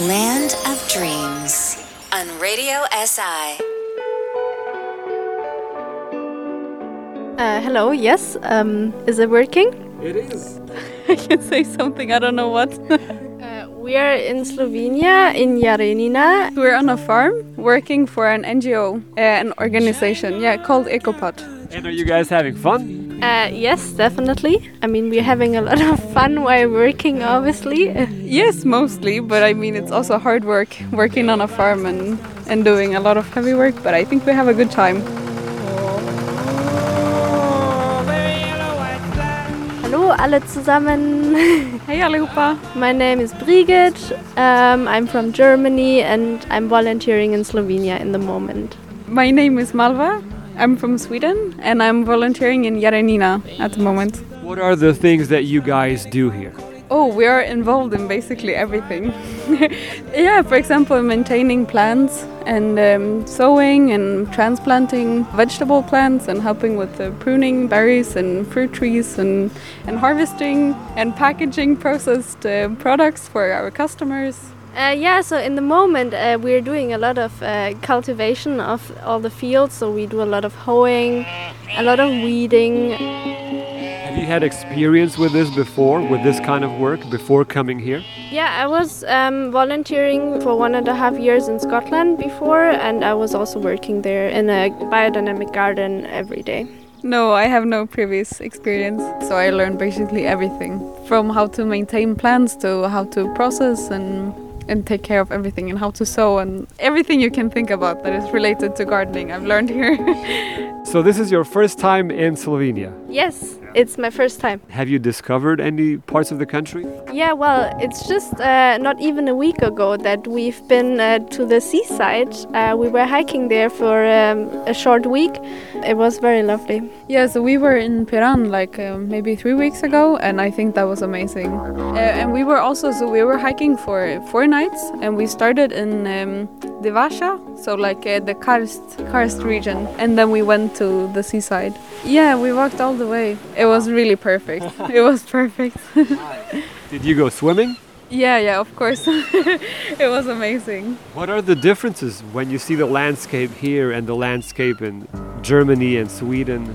Land of Dreams on Radio SI. Uh, hello, yes. Um, is it working? It is. I can say something, I don't know what. uh, we are in Slovenia, in Jarenina. We're on a farm working for an NGO, uh, an organization, yeah, called Ecopod. And are you guys having fun? Uh, yes, definitely. I mean, we're having a lot of fun while working, obviously. yes, mostly, but I mean, it's also hard work working on a farm and, and doing a lot of heavy work, but I think we have a good time. Hallo alle zusammen. Hey allihopa. My name is Brigitte. Um, I'm from Germany and I'm volunteering in Slovenia in the moment. My name is Malva. I'm from Sweden and I'm volunteering in Jarenina at the moment. What are the things that you guys do here? Oh, we are involved in basically everything. yeah, for example, maintaining plants and um, sowing and transplanting vegetable plants and helping with the pruning berries and fruit trees and, and harvesting and packaging processed uh, products for our customers. Uh, yeah, so in the moment uh, we're doing a lot of uh, cultivation of all the fields. So we do a lot of hoeing, a lot of weeding. Have you had experience with this before, with this kind of work, before coming here? Yeah, I was um, volunteering for one and a half years in Scotland before, and I was also working there in a biodynamic garden every day. No, I have no previous experience. So I learned basically everything from how to maintain plants to how to process and and take care of everything and how to sow and everything you can think about that is related to gardening I've learned here. so this is your first time in Slovenia? Yes, it's my first time. Have you discovered any parts of the country? Yeah, well, it's just uh, not even a week ago that we've been uh, to the seaside. Uh, we were hiking there for um, a short week. It was very lovely. Yeah, so we were in Piran like uh, maybe three weeks ago, and I think that was amazing. Uh, and we were also, so we were hiking for four nights, and we started in um, Divača, so like uh, the karst, karst region, and then we went to the seaside. Yeah, we walked all the way. It was really perfect. it was perfect. Did you go swimming? Yeah, yeah, of course. it was amazing. What are the differences when you see the landscape here and the landscape in Germany and Sweden?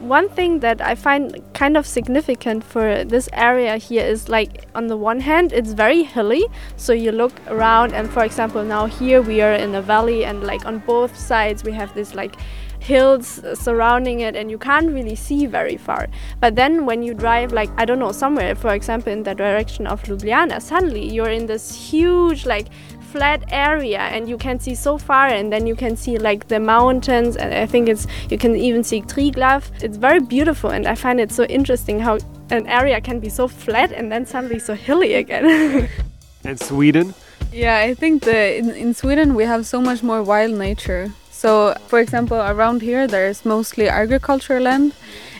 One thing that I find kind of significant for this area here is like on the one hand it's very hilly so you look around and for example now here we are in a valley and like on both sides we have this like hills surrounding it and you can't really see very far. But then when you drive like I don't know somewhere for example in the direction of Ljubljana suddenly you're in this huge like flat area and you can see so far and then you can see like the mountains and I think it's you can even see Triglav. It's very beautiful and I find it so interesting how an area can be so flat and then suddenly so hilly again. and Sweden? Yeah, I think the in, in Sweden we have so much more wild nature. So, for example, around here there's mostly agricultural land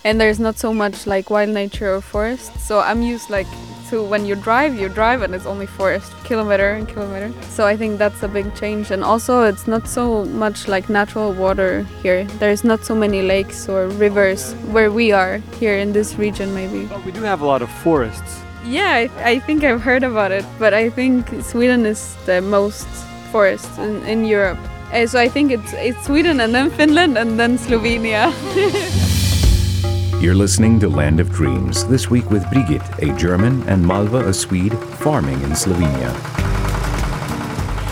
and there's not so much like wild nature or forest. So, I'm used like to when you drive, you drive and it's only forest, kilometer and kilometer. So I think that's a big change. And also, it's not so much like natural water here. There's not so many lakes or rivers where we are here in this region, maybe. But we do have a lot of forests. Yeah, I, I think I've heard about it, but I think Sweden is the most forest in, in Europe. Uh, so I think it's, it's Sweden and then Finland and then Slovenia. You're listening to Land of Dreams, this week with Brigitte, a German, and Malva, a Swede, farming in Slovenia.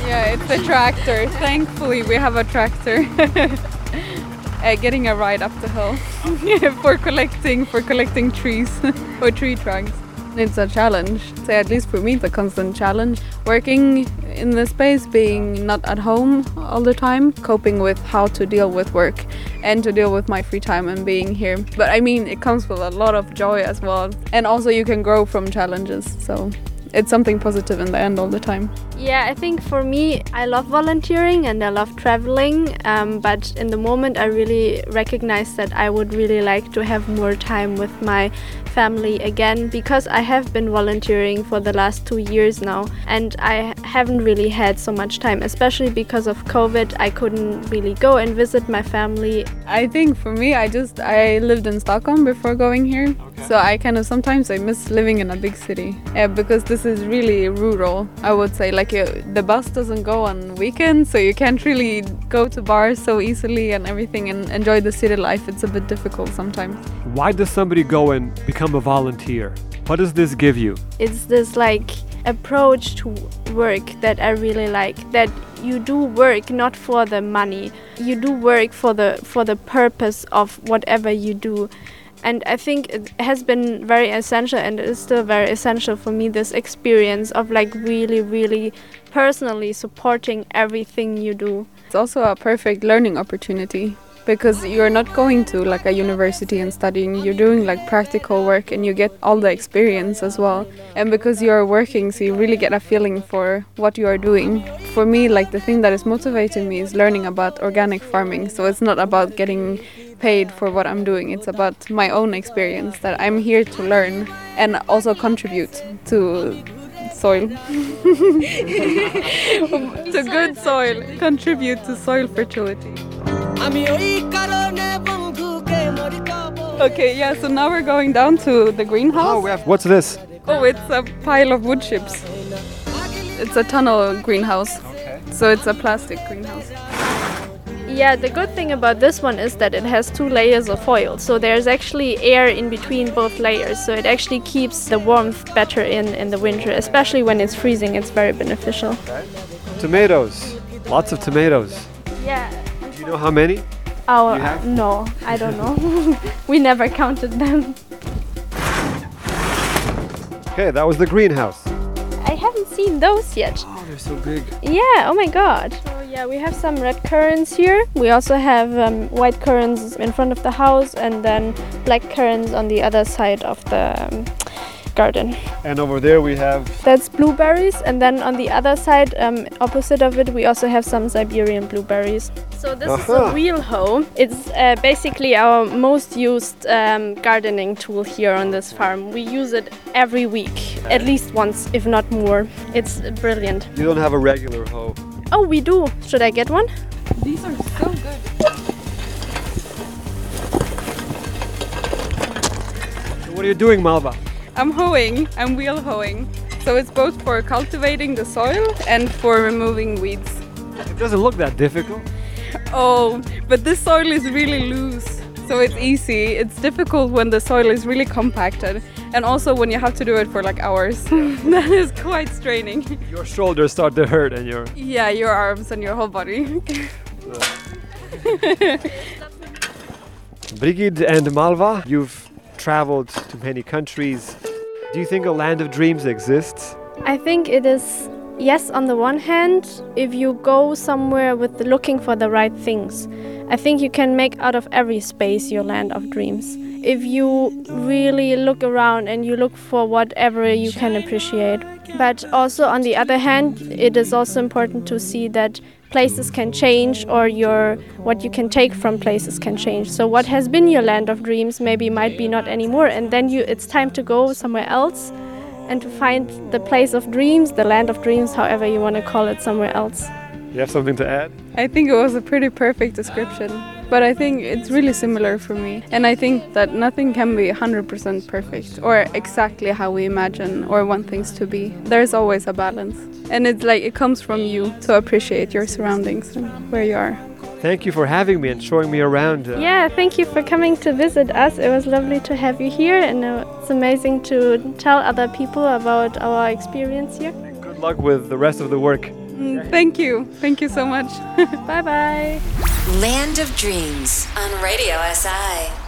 Yeah, it's a tractor. Thankfully, we have a tractor. uh, getting a ride up the hill for collecting for collecting trees or tree trunks. It's a challenge. Say at least for me, it's a constant challenge. Working in the space, being not at home all the time, coping with how to deal with work and to deal with my free time and being here. But I mean, it comes with a lot of joy as well. And also, you can grow from challenges. So it's something positive in the end all the time. Yeah, I think for me, I love volunteering and I love traveling. Um, but in the moment, I really recognize that I would really like to have more time with my family again because I have been volunteering for the last two years now and I haven't really had so much time, especially because of COVID. I couldn't really go and visit my family. I think for me, I just I lived in Stockholm before going here, so I kind of sometimes I miss living in a big city uh, because this is really rural. I would say like uh, the bus doesn't go on weekends, so you can't really go to bars so easily and everything and enjoy the city life. It's a bit difficult sometimes. Why does somebody go and become a volunteer? What does this give you? It's this like approach to work that I really like. That you do work not for the money. You do work for the for the purpose of whatever you do. And I think it has been very essential and it is still very essential for me this experience of like really, really personally supporting everything you do. It's also a perfect learning opportunity because you're not going to like a university and studying. You're doing like practical work and you get all the experience as well. And because you're working so you really get a feeling for what you are doing. For me like the thing that is motivating me is learning about organic farming. So it's not about getting paid for what i'm doing. It's about my own experience that i'm here to learn and also contribute to soil. To good soil. Contribute to soil fertility Okay, yeah, so now we're going down to the greenhouse. Oh, have, What's this? Oh, it's a pile of wood chips. It's a tunnel greenhouse. Okay. So it's a plastic greenhouse. Yeah, the good thing about this one is that it has two layers of foil. So there's actually air in between both layers. So it actually keeps the warmth better in in the winter, especially when it's freezing. It's very beneficial. Tomatoes. Lots of tomatoes. Yeah. Do you know how many? Oh, have? no, I don't know. we never counted them. Okay, that was the greenhouse. I haven't seen those yet. Oh, they're so big. Yeah, oh my god. So yeah, we have some red currants here. We also have um, white currants in front of the house and then black currants on the other side of the um, garden. And over there we have That's blueberries and then on the other side, um, opposite of it, we also have some Siberian blueberries. So this is a wheel hoe. It's uh, basically our most used um, gardening tool here on this farm. We use it every week, at least once, if not more. It's brilliant. you don't have a regular hoe. Oh, we do. Should I get one? These are so good. What are you doing, Malva? I'm hoeing, I'm wheel hoeing. So it's both for cultivating the soil and for removing weeds. It doesn't look that difficult. Oh, but this soil is really loose. So it's easy. It's difficult when the soil is really compacted. And also when you have to do it for like hours. that is quite straining. Your shoulders start to hurt and your Yeah, your arms and your whole body. Brigid and Malva, you've traveled to many countries. Do you think a land of dreams exists? I think it is yes on the one hand if you go somewhere with looking for the right things. I think you can make out of every space your land of dreams. If you really look around and you look for whatever you can appreciate. But also on the other hand it is also important to see that places can change or your what you can take from places can change so what has been your land of dreams maybe might be not anymore and then you it's time to go somewhere else and to find the place of dreams, the land of dreams, however you want to call it, somewhere else. You have something to add? I think it was a pretty perfect description. But I think it's really similar for me. And I think that nothing can be 100% perfect or exactly how we imagine or want things to be. There's always a balance. And it's like it comes from you to appreciate your surroundings and where you are. Thank you for having me and showing me around. uh, Yeah, thank you for coming to visit us. It was lovely to have you here, and it's amazing to tell other people about our experience here. Good luck with the rest of the work. Mm, Thank you. Thank you so much. Bye bye. Land of Dreams on Radio SI.